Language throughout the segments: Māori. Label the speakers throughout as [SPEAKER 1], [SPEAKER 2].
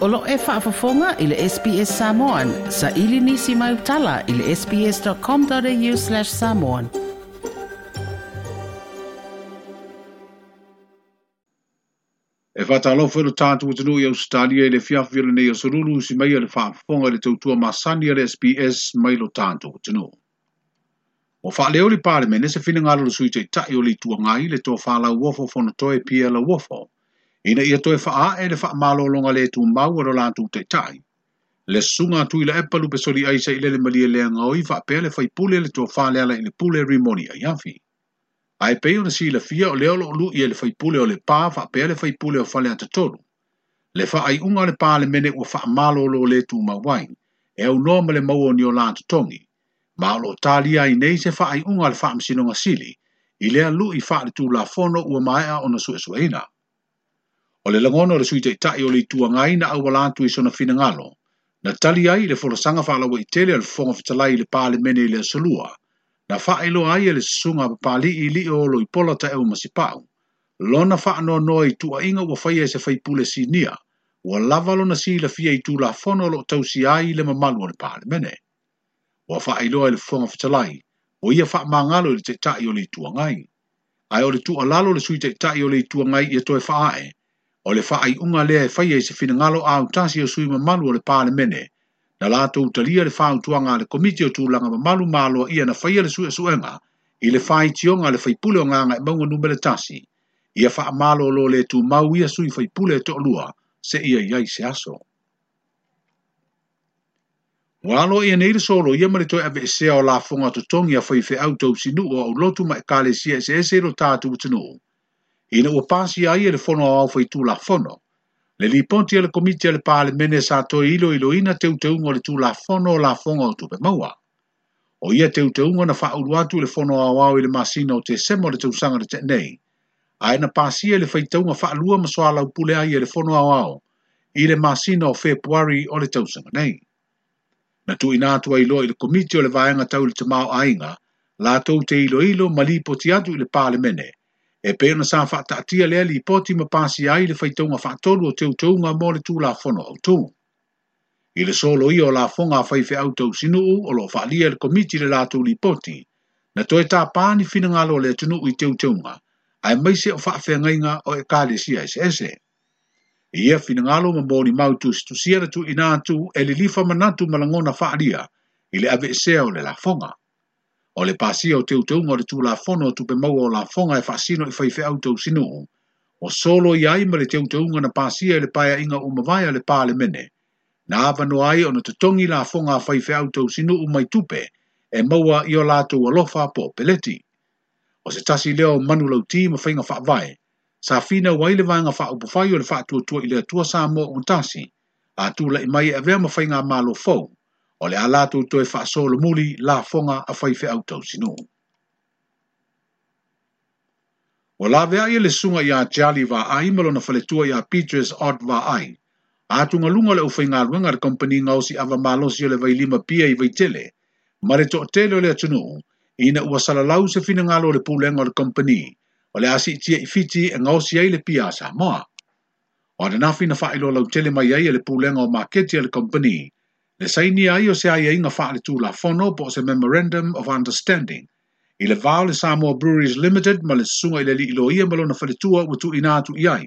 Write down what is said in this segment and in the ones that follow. [SPEAKER 1] Olo e whaafafonga i le SPS Samoan. Sa ili nisi mai utala i le sps.com.au slash samoan. E whatalo whero tātu utanu i Australia i le fiafiru nei o sururu si mai le whaafafonga le tautua masani le SPS mai lo tātu utanu. O wha leo li pāre mene se whina ngāra le sui te tai o le tua ngai le tō whālau wofo whanatoe pia la wofo. Wofo ina ia toe faa e le faa malolonga le tu mau aro la tu te tai. Le sunga tu ila epa lupe sori aisa ile le malie le ngaui faa pea le faipule le tua faa leala ile pule rimoni a yafi. Ai peo na si ila fia o leo lu ia le faipule o le pa faa pea le faipule o faa lea tatoro. Le faa ai unga le pa le mene ua faa malolo le tu mawai e au noa ma le mau o ni o la tatongi. Ma alo talia i nei se faa ai unga le faa msino ngasili ilea lu i faa le tu la fono ua maea o na suesueina. Ma o le langono le sui teitai o le itua ngai na au wala i sona fina ngalo, na tali ai le fola sanga wha alawa i tele al fonga fitalai le pale mene i le asalua, na wha ilo ai le sunga pa pali i li o lo i pola ta eo masipau, lona wha anō noa i tua inga wa whaia se whai pule si nia, wa lavalo na si la fia i tū la fono lo tau si ai le mamalua le pale mene. Wa wha ilo ai le fonga fitalai, o ia wha mangalo i le teitai o le itua ngai. Ai o le tu alalo le sui teitai o le itua ngai i e toe wha ae, o le whaai unga lea e whaia i se fina ngalo a utasi o sui mamalu o le pāle mene, na lātou talia le whaau tuanga le komiti o tūlanga mamalu mālua ia na whaia le sui suenga, i le whaai tionga le whaipule o nganga e maunga numele tasi, ia wha mālo lo le tū mau ia sui whaipule e lua, se ia iai se aso. Walo ia neira solo ia marito e ave esea o la funga to tongi a whaife au tau sinu o au lotu ma e kale sia e se esero tātu utinuu, ina ua pasi ai e le fono au fai tūla fono. Le li ponti e le komiti e le pāle mene sa toi ilo ilo ina teu teu ngō le tūla fono la fono o tupe maua. O ia teo teu ngō na wha uruatu le fono au au i le masina o te semo le teu sanga le te nei. A ena pasi e le fai teu ngō wha lua maso ala upule ai ia e le fono au au i le masina o februari o le teu nei. Na tu ina atua ilo i le komiti o le vaenga tau le te mau ainga, la tau te ilo ilo malipo ti atu i le pāle mene – e pe ona sa fa ta tia le ali poti ma pasi ai le fai tonga tolu o te tonga mo le tu la fono o tu i le solo i o la fonga fai fe auto sinu o lo fa le komiti le la tu li poti na toe ta pani fina ngalo le tunu i te tonga ai mai se o fa ngainga o e kale si sese. se ia fina ngalo ma boni mau tu si tu sia tu ina tu e le lifa manatu malangona fa alia i le ave e se o le la fonga o le pasia o teu teunga o le tūla fono o tupe maua o la fonga e whaasino i e whaife au tau sinu. O solo i aima le teu teunga na pasia e le paia inga umavaya le pāle mene. Na awa no ai o na tutongi la fonga a whaife au tau sinu umai tupe e maua i o lātou alofa po peleti. O se tasi leo manu lau ti ma whainga whaavai. Sa fina wai le vanga wha upuwhai o le wha tua tua i le tua sa mo untasi. A tula i mai e vea ma whainga malo fau o le alatu to e whaasolo muli la fonga a whaife au tau sinu. O la vea i le sunga ia Charlie va ai malo na faletua ia Petrus Art va ai, a atu ngalunga le uwhai ngalunga le kompani ngausi ava malosi o le vai lima pia i vai tele, ma le tele o le atunu, ina ua salalau se fina ngalo le pulenga o le kompani, o le asi tia i fiti e ngausi ai le pia sa moa. O le nafi na whaelo lau tele mai ai e le pulenga o maketi o le kompani, le saini ai o se aiaiga e faaletulafono po o se memorandum of understanding i le vao le samoa breweries limited ma le susuga i le aliilo ia ma lona faletua ua tuuina atuʻi ai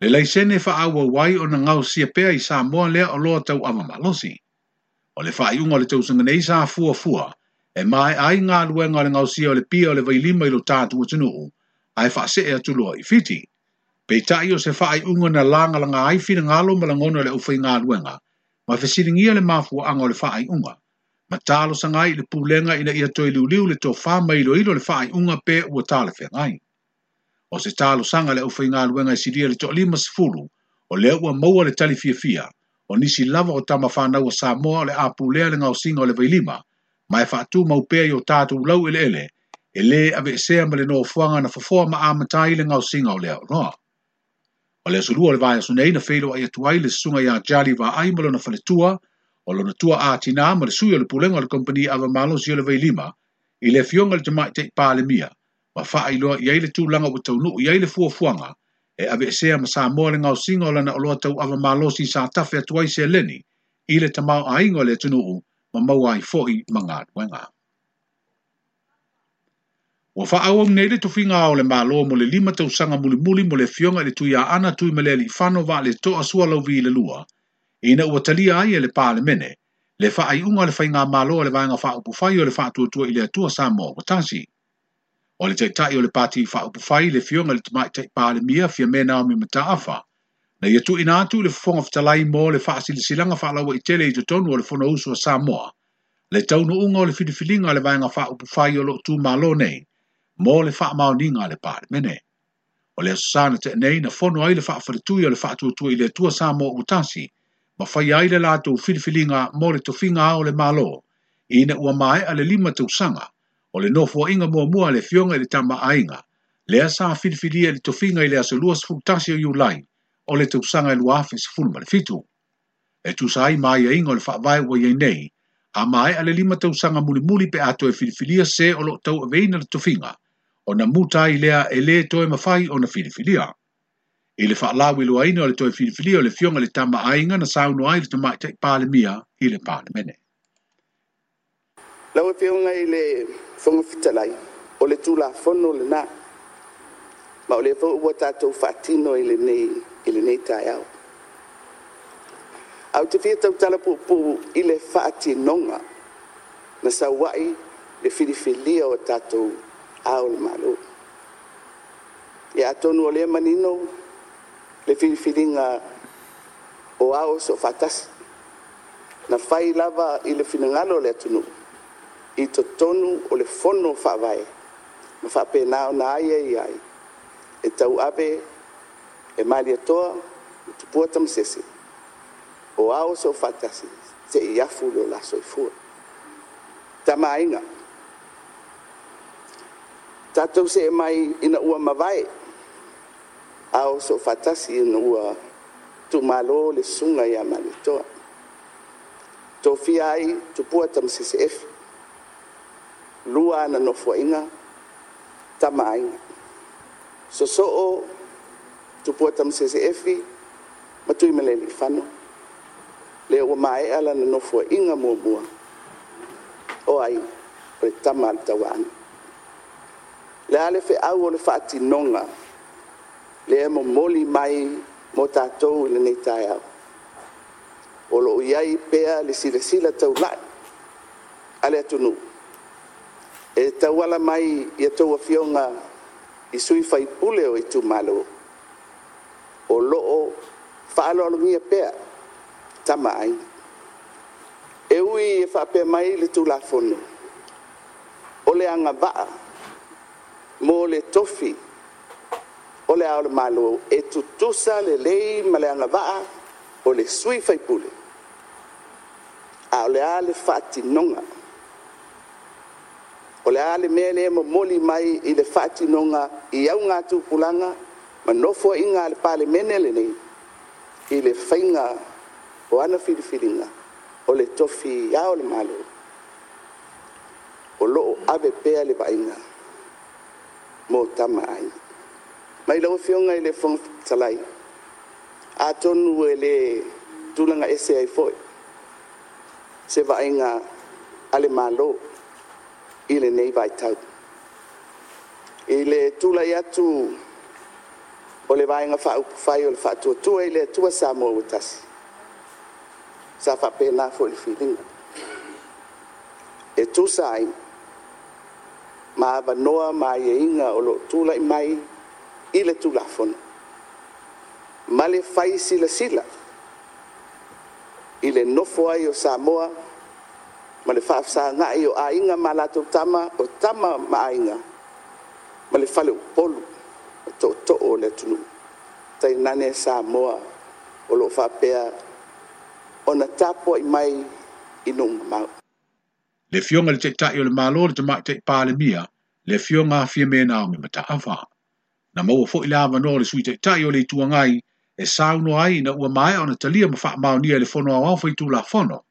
[SPEAKER 1] le laisene faaauauai ona ngausia pea i samoa lea o loa tauava malosi o le faaiʻuga o le tausaga nei sa fuafua e mai ai galuega o le ngausia o le pia o le vailima i lo Ai atunuu se faasee atuloa i fiti peitaʻi o se faaiʻuga na lagalaga ai fina finagalo ma lagona o le ʻufai galuega ma e fesilingia le mafuaaga o le unga ma talosaga ai le pulenga ina ia toe liuliu le to mai lo ilo le unga pe ua fe ngai o se talosaga le ʻaufaigaluega e silia le toʻalima sefulu o le ua maua le fia o nisi lava o fa na o le a pulea le gaosiga o le lima ma e faatū mau pe i o tatou lau ele ele e ave aveesea ma le fuanga na fofoa ma amatai le singa o le aʻoloa O le asurua le vaya sunei na feilo ai atu le sunga ya jali wa ai malo na faletua o lo na tua a tina ma le sui le pulenga le kompani ava malo zio le vai lima i le fionga le jamai teik paa le mia e e ma faa iloa i aile tū langa wa taunu u iaile fua fuanga e ave esea ma sa moa le ngau singa o lana oloa tau ava malo si sa tafe atu ai se leni i le tamau a ingo le tunu ma maua i fohi ma ngā Ua wha au au nei le tuwhinga le māloa mo le lima tau sanga muli muli mo le fionga le tuia ana tui me le li whano wa le toa sua lau vi le lua. Ina ua talia ai e le pā le mene. Le wha ai unga le whainga māloa le vāinga wha upufai o le wha tuatua i le atua sa o tasi. O le taitai o le pāti wha upufai le fionga le tmai tai pā le mia fia mena o mi afa. Na ia tu ina atu le fonga fitalai mō le wha asili silanga wha lawa i tele i tutonu o le fono usua Samoa. Le taunu unga o le fidifilinga le vāinga wha upufai o lo tu mālo nei mo le wha mauninga le ne O le na te nei na fo ai le fa fa tu le fa tu tu le tu sa mo utasi, ma ile la tu fil filinga mo le finga o le malo ina u mai a le lima sanga o le nofua inga mo mo le fionga i le tama ainga, le fil filia le tu finga ile aso luas tasi u lai o le sanga i luafi si fulma le fitu. E tusai mai a inga o le whaavai ye nei, a mai a le lima tausanga muli muli pe ato e whiriwhilia se o lo tau veina le tofinga, ona muta i lea e lē toe mafai ona filifilia e i le faalauiloaina o le toe filifilia o le fioga le tama aiga na sauno ai le taʻi palemia i le palemene lau e fioga i le fogafitalai o le tulafono lenā ma o le fou ua tatou fa'atino i lenei i lenei taeao au te fia tautala puʻupuʻu i le fa'atinoga na sauaʻi le filifilia o tatou au le malu ia atonu o lea manino le filinga. o au so fatas na fai lava i le finagalo le atunuu i totonu o le fono faavae ma faapena ona aia i ai e tauave e maliatoa e, e tupua o aos so fatas Se afu la laso i tatou se e mai ina ua mavae ao so fatasi ina ua tumalo le suga iā maletoa tofia ai tupua tamaseseefi lua ana nofoaʻiga tamāiga soso'o tupua tamaseseefi matui tui ma le lifano le ua maeʻa lana nofoaʻiga muamua o ai o le tama a le tauaʻaga le a le feʻau o le faatinoga le e momoli mai mo tatou i e lenei taeau o loo iai pea le silasila taulaʻi e a le atunuu e tauala mai ia tou afioga i sui faipule o itumālō o loo faaaloalogia pea tama ai e ui e faapea mai le tulafono o le agavaa mo le tofi o le ao le malo e tutusa lelei ma le agavaa o le sui faipule a o le a le faatinoga o le a le mea lē momoli mai i le faatinoga i au tupulaga ma nofoaʻiga a le palemene lenei i le faiga o ana filifiliga o le tofi a o le malo o loo ave pea le vaaiga mo tama mai lo fio ngai le fong talai a tonu ele tulanga ese ai foi se va inga ale malo ile nei vai tau ile tula ya tu ole va inga fa fai ol fa tu tu ile tu sa mo utas sa fa pena fo le feeling e tu sai ma avanoa maiaiga o loo tulaʻi mai i le tulafono ma le fai silasila i le nofo ai o samoa ma le faafasaga'i o aiga ma latou tama o tama ma aiga ma le faleupolu o to'oto'o o le atunuu tainane samoa o loo faapea ona tapua'i mai i nu'u mamau
[SPEAKER 2] le fionga le tetai o le malo le tamai te pāle mia, le fionga fie mena o me mata awha. Na maua fo ila ava no le sui tetai o le tua ngai, e sauno ai na ua mai o na talia ma faa maunia le fono a wafo i tu la fono,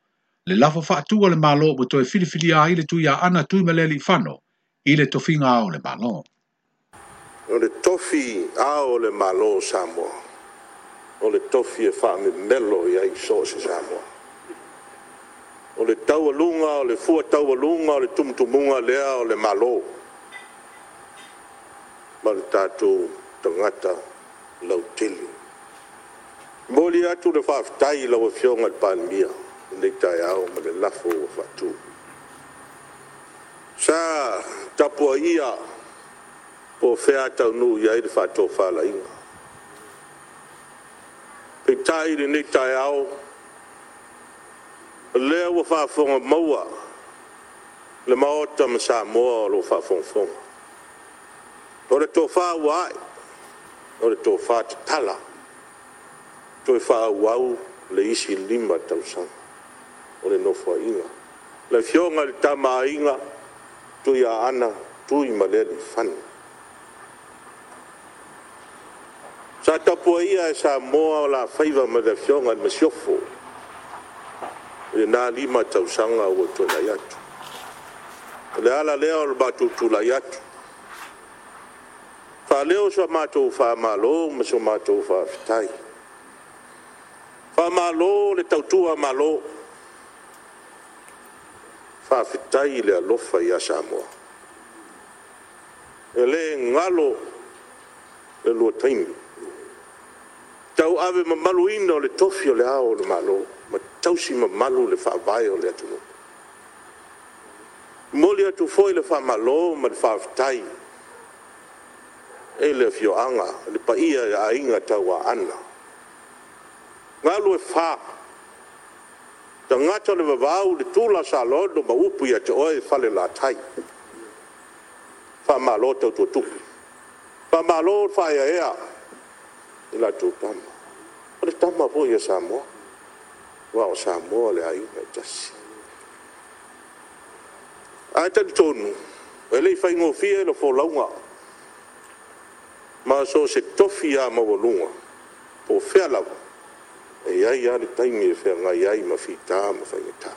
[SPEAKER 2] le lafo faa tua le malo bo toi filifili a ile tui a ana tui ma leli fano, ile tofi ngā o
[SPEAKER 3] le
[SPEAKER 2] malo.
[SPEAKER 3] O le tofi a o le malo Samoa, o le tofi e faa me melo i aiso se Samoa o le taualuga o le fua taualuga o le tumutumuga lea o le malo ma le tatou tagata lautili moli atu le faafetai lau afioga e i le palemia nei taeao ma le lafo ua faatū sa tapuaia po fea taunuu iai le faatofalaiga peitai lenei taeao lea ua faafoga maua le maota ma sa moa o loo faafogafoga o le tofā ua aʻe o le tofā tatala toe faauau le isi lima tausaga o le nofoaʻiga le fioga i le tamaaiga tui aana tui ma lea lifani sa tapuaia e sa moa o lafaiva ma le fioga i le masiofo le na lima tausaga ua tuelai atu o le ala lea o le matou tulai atu faalea o so a matou faamālō ma so matou faafetai faamālō le tautua mālō faafetai i le alofa iā samoa e lē galo le lua taimi tau ave mamaluina o le tofi o le ao o le mālō tausi ma malu le fa vai o le atunu. Moli atu foi le fa malo ma le fa aftai. E le fio anga, le pa ia e a inga tau a ana. Ngalu e fa. Ta ngata le vavau le tula sa lodo ma upu ia te oe fale la tai. Fa malo tau tu tu. Fa malo fa ea ea. Ila tu tama. Ile tama vo ia e sa moa wa o sa mo le ai ka tas a e ta tonu e le fai ngo fie lo fo launga ma so se tofi a e e ma volunga po fe la e ya ya le tai mi fe nga ya i ma fi ta ma fai ta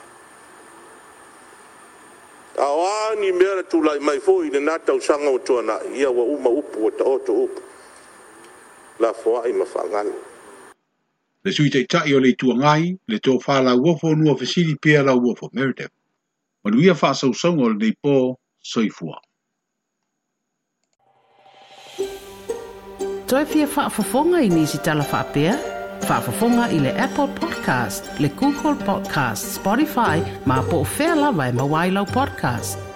[SPEAKER 3] a wa ni mera tu lai mai fo i le na ta usanga o tuana ia wa uma upu o ta o to upu la fo ai ma fa ngalo
[SPEAKER 2] le sui tei tai o le tua ngai, le tō whāla uofo nua whesiri pia la uofo meritep. Maluia wha sau sango le nei pō soifua. Toi fia whaafafonga i nisi tala whaapea? Whaafafonga i le Apple Podcast, le Google Podcast, Spotify, ma po o whea lawa e mawailau podcast.